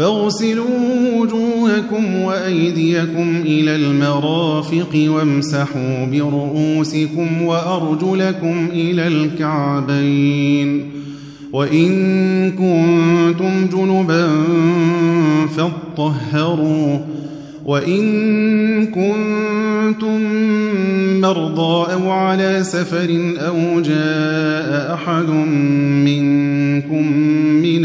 فاغسلوا وجوهكم وأيديكم إلى المرافق وامسحوا برؤوسكم وأرجلكم إلى الكعبين وإن كنتم جنبا فاطهروا وإن كنتم مرضى أو على سفر أو جاء أحد منكم من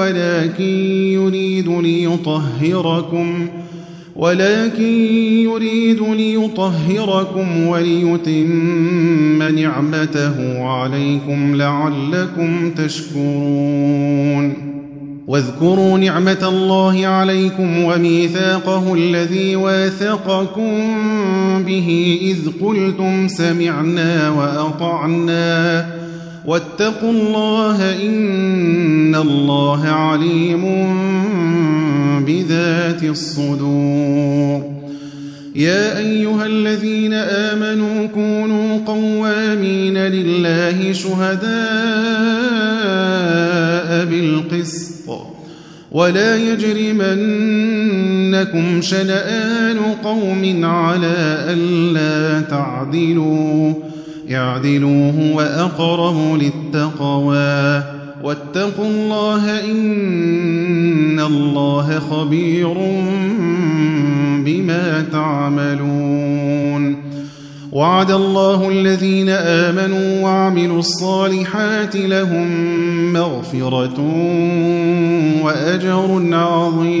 ولكن يريد ليطهركم ولكن يريد ليطهركم وليتم نعمته عليكم لعلكم تشكرون. واذكروا نعمة الله عليكم وميثاقه الذي واثقكم به إذ قلتم سمعنا وأطعنا. واتقوا الله إن الله عليم بذات الصدور. يا أيها الذين آمنوا كونوا قوامين لله شهداء بالقسط ولا يجرمنكم شنآن قوم على ألا تعدلوا. اعدلوا هو أقرب للتقوى. واتقوا الله إن الله خبير بما تعملون. وعد الله الذين آمنوا وعملوا الصالحات لهم مغفرة وأجر عظيم.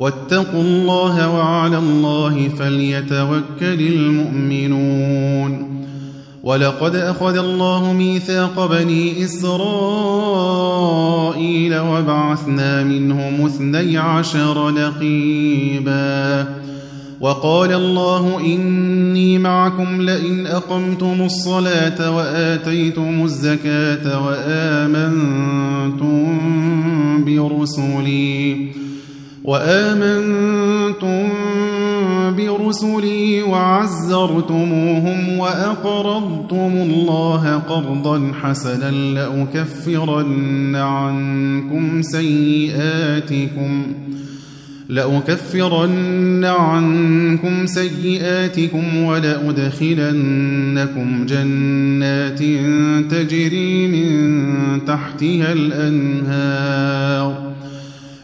واتقوا الله وعلى الله فليتوكل المؤمنون. ولقد أخذ الله ميثاق بني إسرائيل وبعثنا منهم اثني عشر نقيبا. وقال الله إني معكم لئن أقمتم الصلاة وآتيتم الزكاة وآمنتم برسلي. وآمنتم برسلي وعزرتموهم وأقرضتم الله قرضا حسنا لأكفرن عنكم سيئاتكم لأكفرن عنكم سيئاتكم ولأدخلنكم جنات تجري من تحتها الأنهار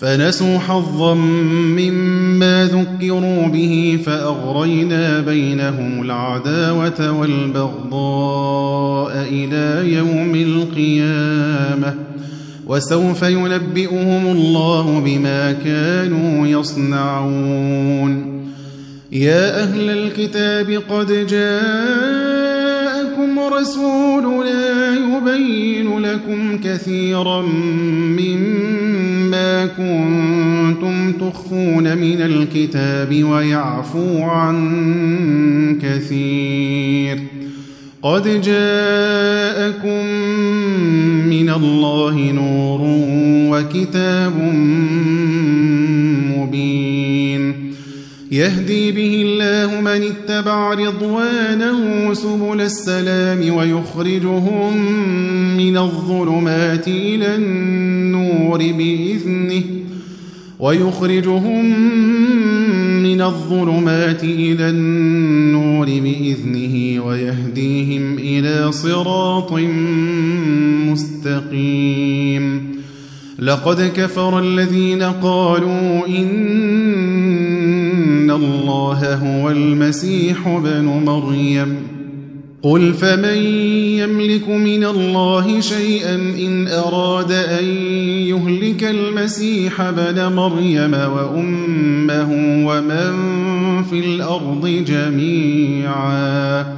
فنسوا حظا مما ذكروا به فأغرينا بينهم العداوة والبغضاء إلى يوم القيامة وسوف ينبئهم الله بما كانوا يصنعون يا أهل الكتاب قد جاءكم رسولنا يبين لكم كثيرا مما كنتم تخفون من الكتاب ويعفو عن كثير قد جاءكم من الله نور وكتاب مبين يهدي به الله من اتبع رضوانه سبل السلام ويخرجهم من الظلمات إلى النور بإذنه ويخرجهم من الظلمات إلى النور بإذنه ويهديهم إلى صراط مستقيم لقد كفر الذين قالوا إن الله هو المسيح ابن مريم. قل فمن يملك من الله شيئا إن أراد أن يهلك المسيح ابن مريم وأمه ومن في الأرض جميعا.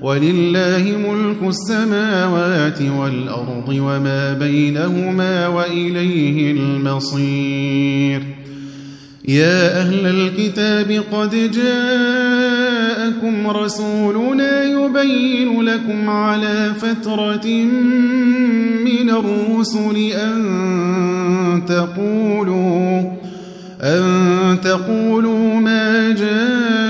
ولله ملك السماوات والأرض وما بينهما وإليه المصير. يا أهل الكتاب قد جاءكم رسولنا يبين لكم على فترة من الرسل أن تقولوا أن تقولوا ما جاءنا من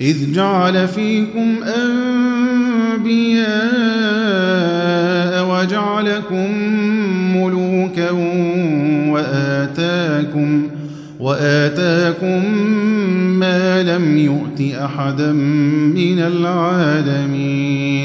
إذ جعل فيكم أنبياء وجعلكم ملوكا وآتاكم وآتاكم ما لم يؤت أحدا من العالمين.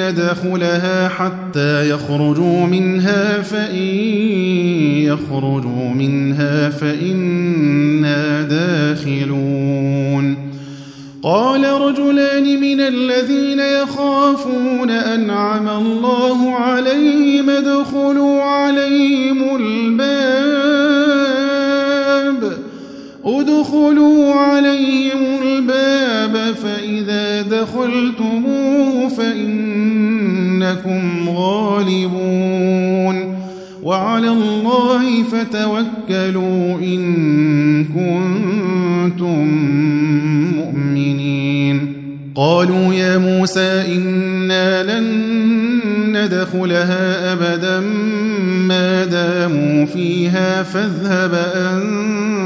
ندخلها حتى يخرجوا منها فإن يخرجوا منها فإنا داخلون. قال رجلان من الذين يخافون أنعم الله عليهم ادخلوا عليهم الباب ادخلوا عليهم الباب فإذا دخلتموه فإنكم غالبون وعلى الله فتوكلوا إن كنتم مؤمنين قالوا يا موسى إنا لن ندخلها أبدا ما داموا فيها فاذهب أنت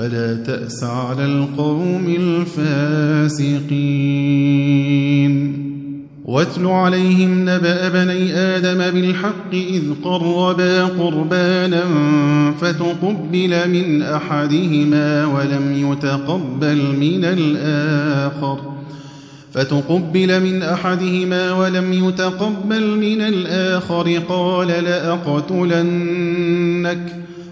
فلا تأس على القوم الفاسقين. واتل عليهم نبأ بني آدم بالحق إذ قربا قربانا فتقبل من أحدهما ولم يتقبل من الآخر. فتقبل من أحدهما ولم يتقبل من الآخر. قال لأقتلنك.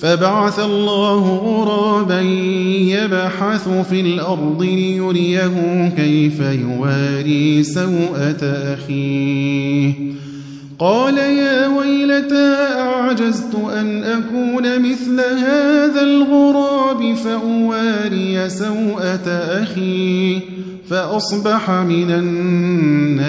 فبعث الله غرابا يبحث في الأرض ليريه كيف يواري سوءة أخيه. قال يا ويلتى أعجزت أن أكون مثل هذا الغراب فأواري سوءة أخي فأصبح من النادمين.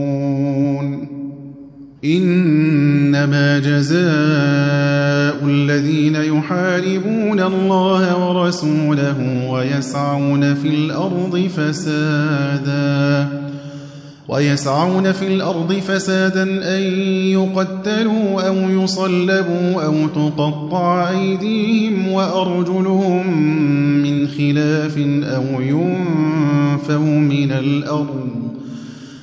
إنما جزاء الذين يحاربون الله ورسوله ويسعون في الأرض فسادا ويسعون في الأرض فسادا أن يقتلوا أو يصلبوا أو تقطع أيديهم وأرجلهم من خلاف أو ينفوا من الأرض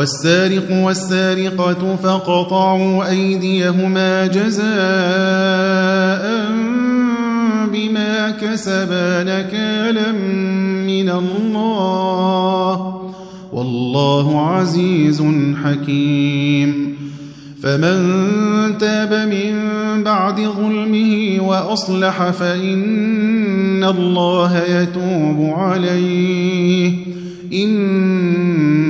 والسارق والسارقة فقطعوا أيديهما جزاء بما كسبا نكالا من الله والله عزيز حكيم. فمن تاب من بعد ظلمه وأصلح فإن الله يتوب عليه. إن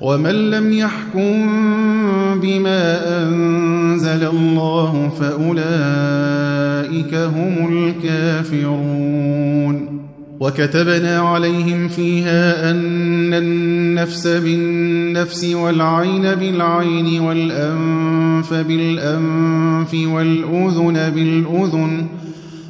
ومن لم يحكم بما أنزل الله فأولئك هم الكافرون. وكتبنا عليهم فيها أن النفس بالنفس والعين بالعين والأنف بالأنف والأذن بالأذن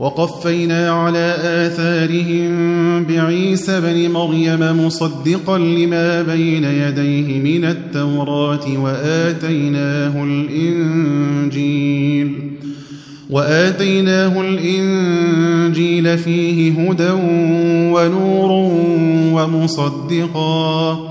وقفينا على آثارهم بعيسى بن مريم مصدقا لما بين يديه من التوراة وآتيناه الإنجيل وآتيناه الإنجيل فيه هدى ونور ومصدقا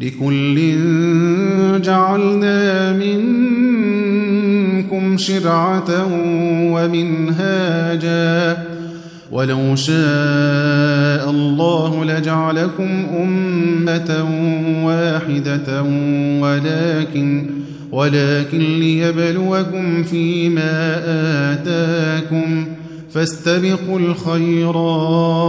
لكل جعلنا منكم شرعة ومنهاجا. ولو شاء الله لجعلكم أمة واحدة ولكن ولكن ليبلوكم فيما آتاكم. فاستبقوا الخيرات.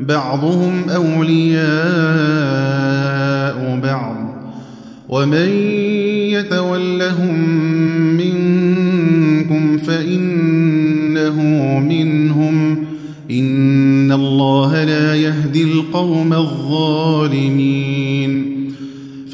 بعضهم أولياء بعض. ومن يتولهم منكم فإنه منهم. إن الله لا يهدي القوم الظالمين.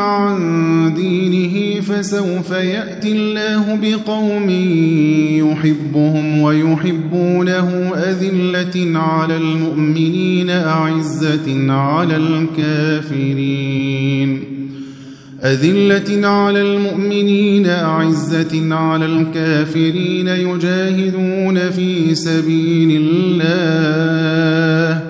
عن دينه فسوف يأتي الله بقوم يحبهم ويحبونه أذلة على المؤمنين أعزة على الكافرين. أذلة على المؤمنين أعزة على الكافرين يجاهدون في سبيل الله.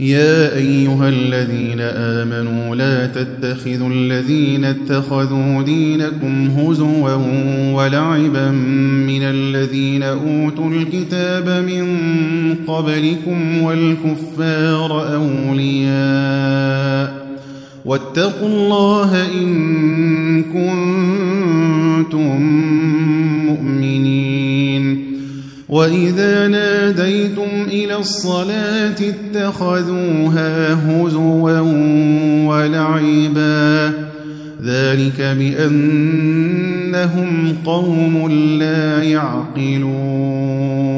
يا أيها الذين آمنوا لا تتخذوا الذين اتخذوا دينكم هزوا ولعبا من الذين أوتوا الكتاب من قبلكم والكفار أولياء واتقوا الله إن كنتم وإذا ناديتم إلى الصلاة اتخذوها هزوا ولعبا ذلك بأنهم قوم لا يعقلون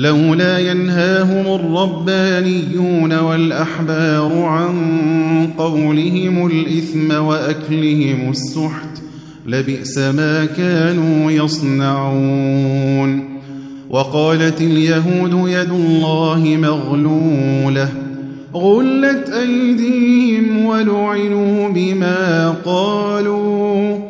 لولا ينهاهم الربانيون والأحبار عن قولهم الإثم وأكلهم السحت لبئس ما كانوا يصنعون. وقالت اليهود يد الله مغلولة غلت أيديهم ولعنوا بما قالوا.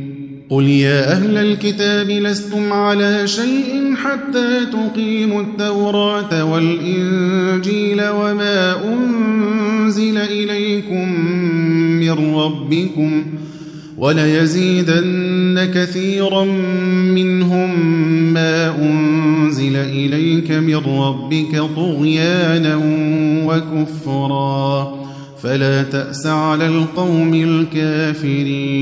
قل يا أهل الكتاب لستم على شيء حتى تقيموا التوراة والإنجيل وما أنزل إليكم من ربكم وليزيدن كثيرا منهم ما أنزل إليك من ربك طغيانا وكفرا فلا تأس على القوم الكافرين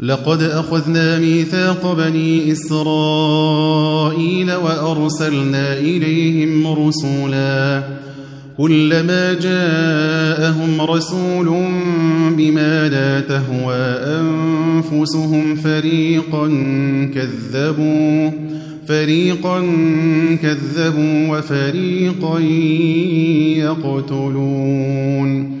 لقد أخذنا ميثاق بني إسرائيل وأرسلنا إليهم رسولا كلما جاءهم رسول بما لا تهوى أنفسهم فريقا كذبوا فريقا كذبوا وفريقا يقتلون.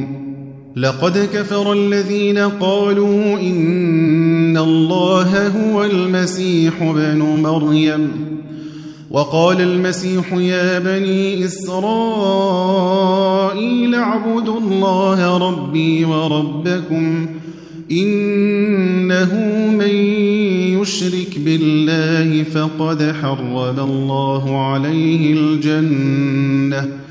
لقد كفر الذين قالوا إن الله هو المسيح ابن مريم. وقال المسيح يا بني إسرائيل اعبدوا الله ربي وربكم إنه من يشرك بالله فقد حرم الله عليه الجنة.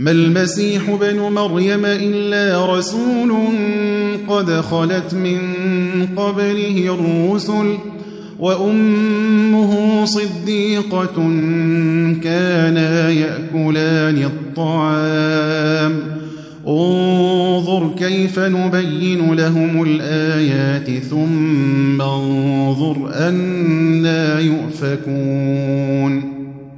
ما المسيح بن مريم إلا رسول قد خلت من قبله الرسل وأمه صديقة كانا يأكلان الطعام. انظر كيف نبين لهم الآيات ثم انظر أنا يؤفكون.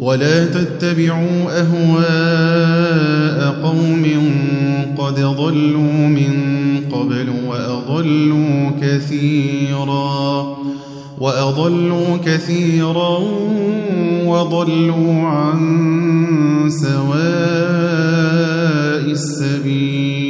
ولا تتبعوا أهواء قوم قد ضلوا من قبل وأضلوا كثيرا وأضلوا كثيرا وضلوا عن سواء السبيل.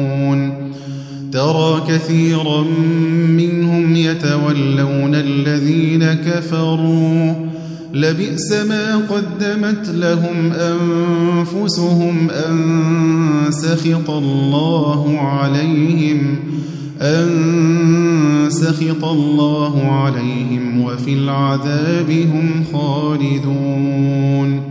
ترى كثيرا منهم يتولون الذين كفروا. لبئس ما قدمت لهم أنفسهم أن سخط الله عليهم أن سخط الله عليهم وفي العذاب هم خالدون.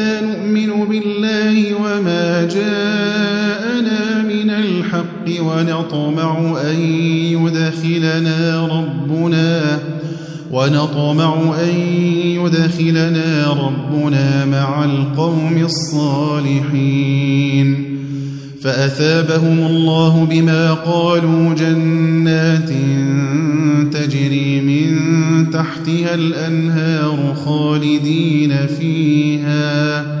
ونطمع أن يدخلنا ربنا ونطمع أن يدخلنا ربنا مع القوم الصالحين. فأثابهم الله بما قالوا جنات تجري من تحتها الأنهار خالدين فيها.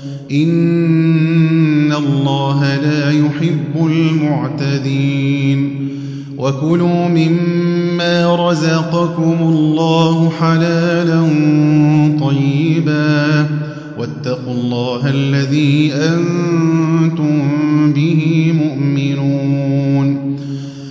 إن الله لا يحب المعتدين. وكلوا مما رزقكم الله حلالا طيبا. واتقوا الله الذي أنتم به مؤمنون.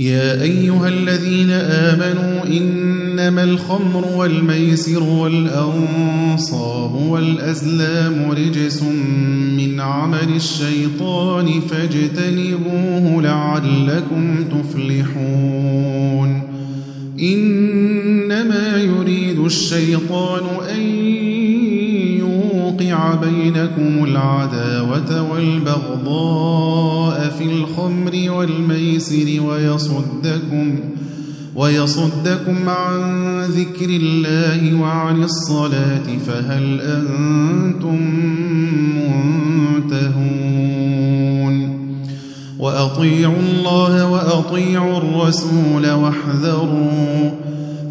يا أيها الذين آمنوا إنما الخمر والميسر والأنصاب والأزلام رجس من عمل الشيطان فاجتنبوه لعلكم تفلحون إنما يريد الشيطان أن بينكم العداوة والبغضاء في الخمر والميسر ويصدكم ويصدكم عن ذكر الله وعن الصلاة فهل أنتم منتهون؟ وأطيعوا الله وأطيعوا الرسول واحذروا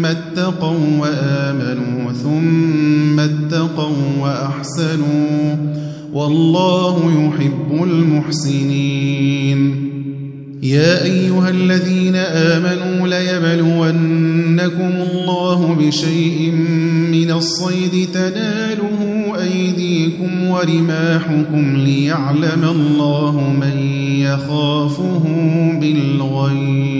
ثم اتقوا وآمنوا ثم اتقوا وأحسنوا والله يحب المحسنين. يا أيها الذين آمنوا ليبلونكم الله بشيء من الصيد تناله أيديكم ورماحكم ليعلم الله من يخافه بالغيب.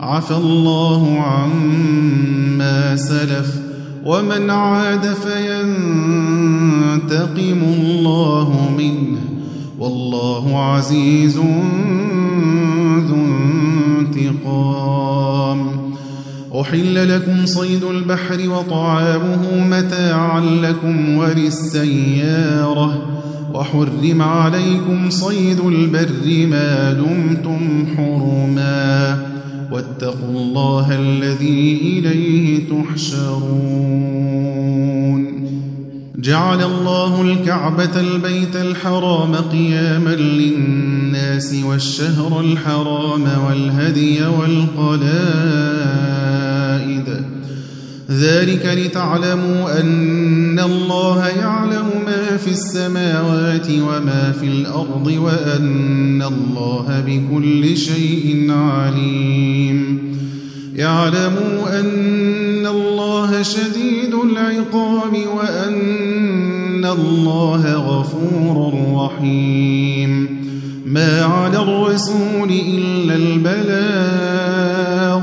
عفى الله عما سلف ومن عاد فينتقم الله منه والله عزيز ذو انتقام. أحل لكم صيد البحر وطعامه متاعا لكم وللسيارة. وحرم عليكم صيد البر ما دمتم حرما. واتقوا الله الذي إليه تحشرون. جعل الله الكعبة البيت الحرام قياما للناس والشهر الحرام والهدي والقلائد ذلك لتعلموا أن الله يعلم ما في السماوات وما في الأرض وأن الله بكل شيء عليم. يعلموا أن الله شديد العقاب وأن الله غفور رحيم. ما على الرسول إلا البلاغ.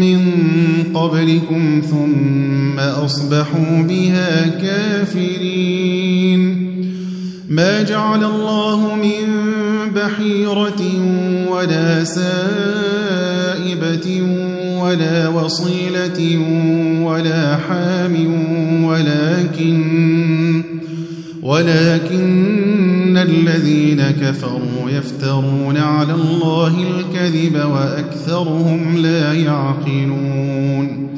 قبلكم ثم أصبحوا بها كافرين. ما جعل الله من بحيرة ولا سائبة ولا وصيلة ولا حام ولكن ولكن الذين كفروا يفترون على الله الكذب وأكثرهم لا يعقلون.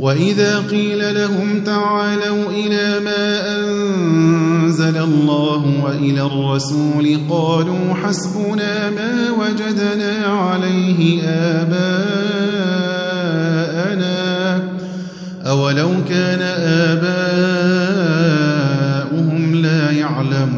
وإذا قيل لهم تعالوا إلى ما أنزل الله وإلى الرسول قالوا حسبنا ما وجدنا عليه آباءنا. أولو كان آباؤهم لا يعلمون.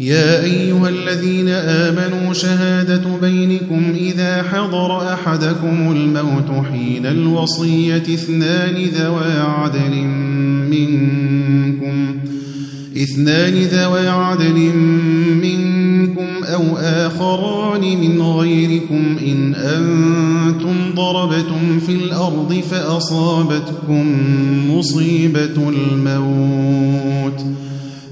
يا أيها الذين آمنوا شهادة بينكم إذا حضر أحدكم الموت حين الوصية اثنان ذوى عدل منكم اثنان ذوى عدل منكم أو آخران من غيركم إن أنتم ضربتم في الأرض فأصابتكم مصيبة الموت.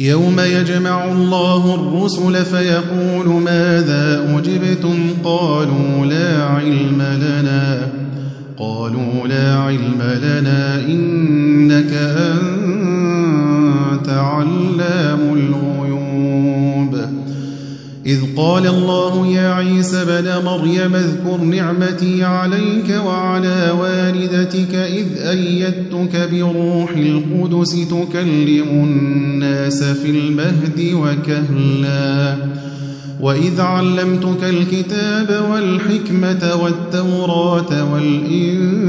يوم يجمع الله الرسل فيقول ماذا أجبتم؟ قالوا لا علم لنا. قالوا لا علم لنا إنك أنت علام الغيوب. إذ قال الله يا عيسى بن مريم اذكر نعمتي عليك وعلى والدتك إذ أيدتك بروح القدس تكلم الناس في المهد وكهلاً وإذ علمتك الكتاب والحكمة والتوراة والإنجيل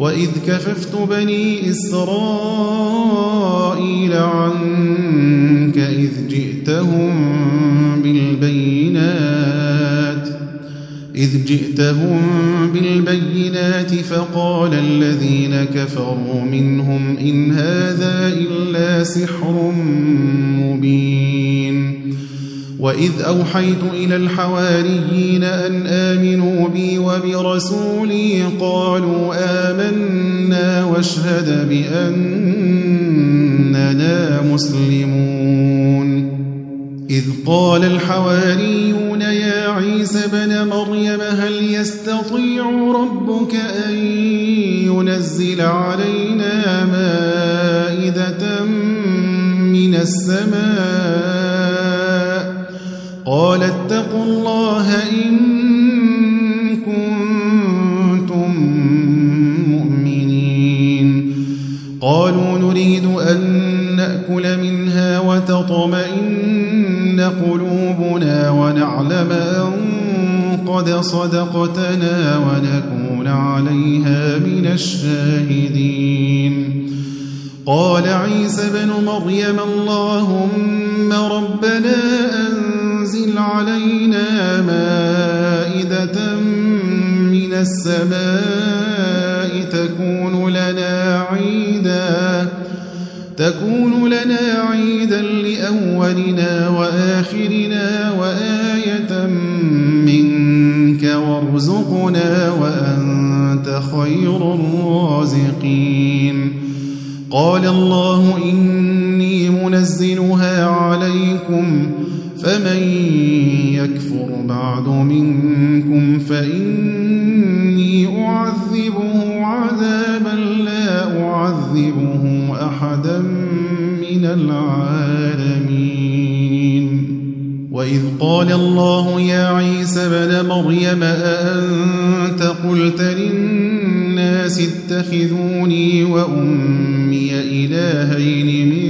وإذ كففت بني إسرائيل عنك إذ جئتهم بالبينات إذ جئتهم بالبينات فقال الذين كفروا منهم إن هذا إلا سحر مبين. وإذ أوحيت إلى الحواريين أن آمنوا بي وبرسولي قالوا آمنا واشهد بأننا مسلمون إذ قال الحواريون يا عيسى بن مريم هل يستطيع ربك أن ينزل علينا مائدة من السماء قال اتقوا الله إن كنتم مؤمنين. قالوا نريد أن نأكل منها وتطمئن قلوبنا ونعلم أن قد صدقتنا ونكون عليها من الشاهدين. قال عيسى بن مريم اللهم ربنا أنزل علينا مائدة من السماء تكون لنا عيدا تكون لنا عيدا لأولنا وآخرنا وآية منك وارزقنا وأنت خير الرازقين. قال الله إني فمن يكفر بعد منكم فإني أعذبه عذابا لا أعذبه أحدا من العالمين. وإذ قال الله يا عيسى بن مريم أأنت قلت للناس اتخذوني وأمي إلهين من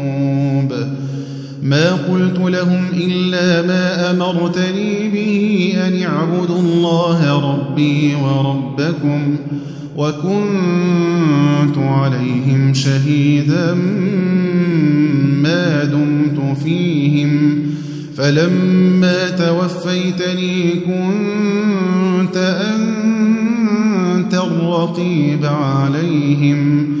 ما قلت لهم إلا ما أمرتني به أن اعبدوا الله ربي وربكم وكنت عليهم شهيدا ما دمت فيهم. فلما توفيتني كنت أنت الرقيب عليهم.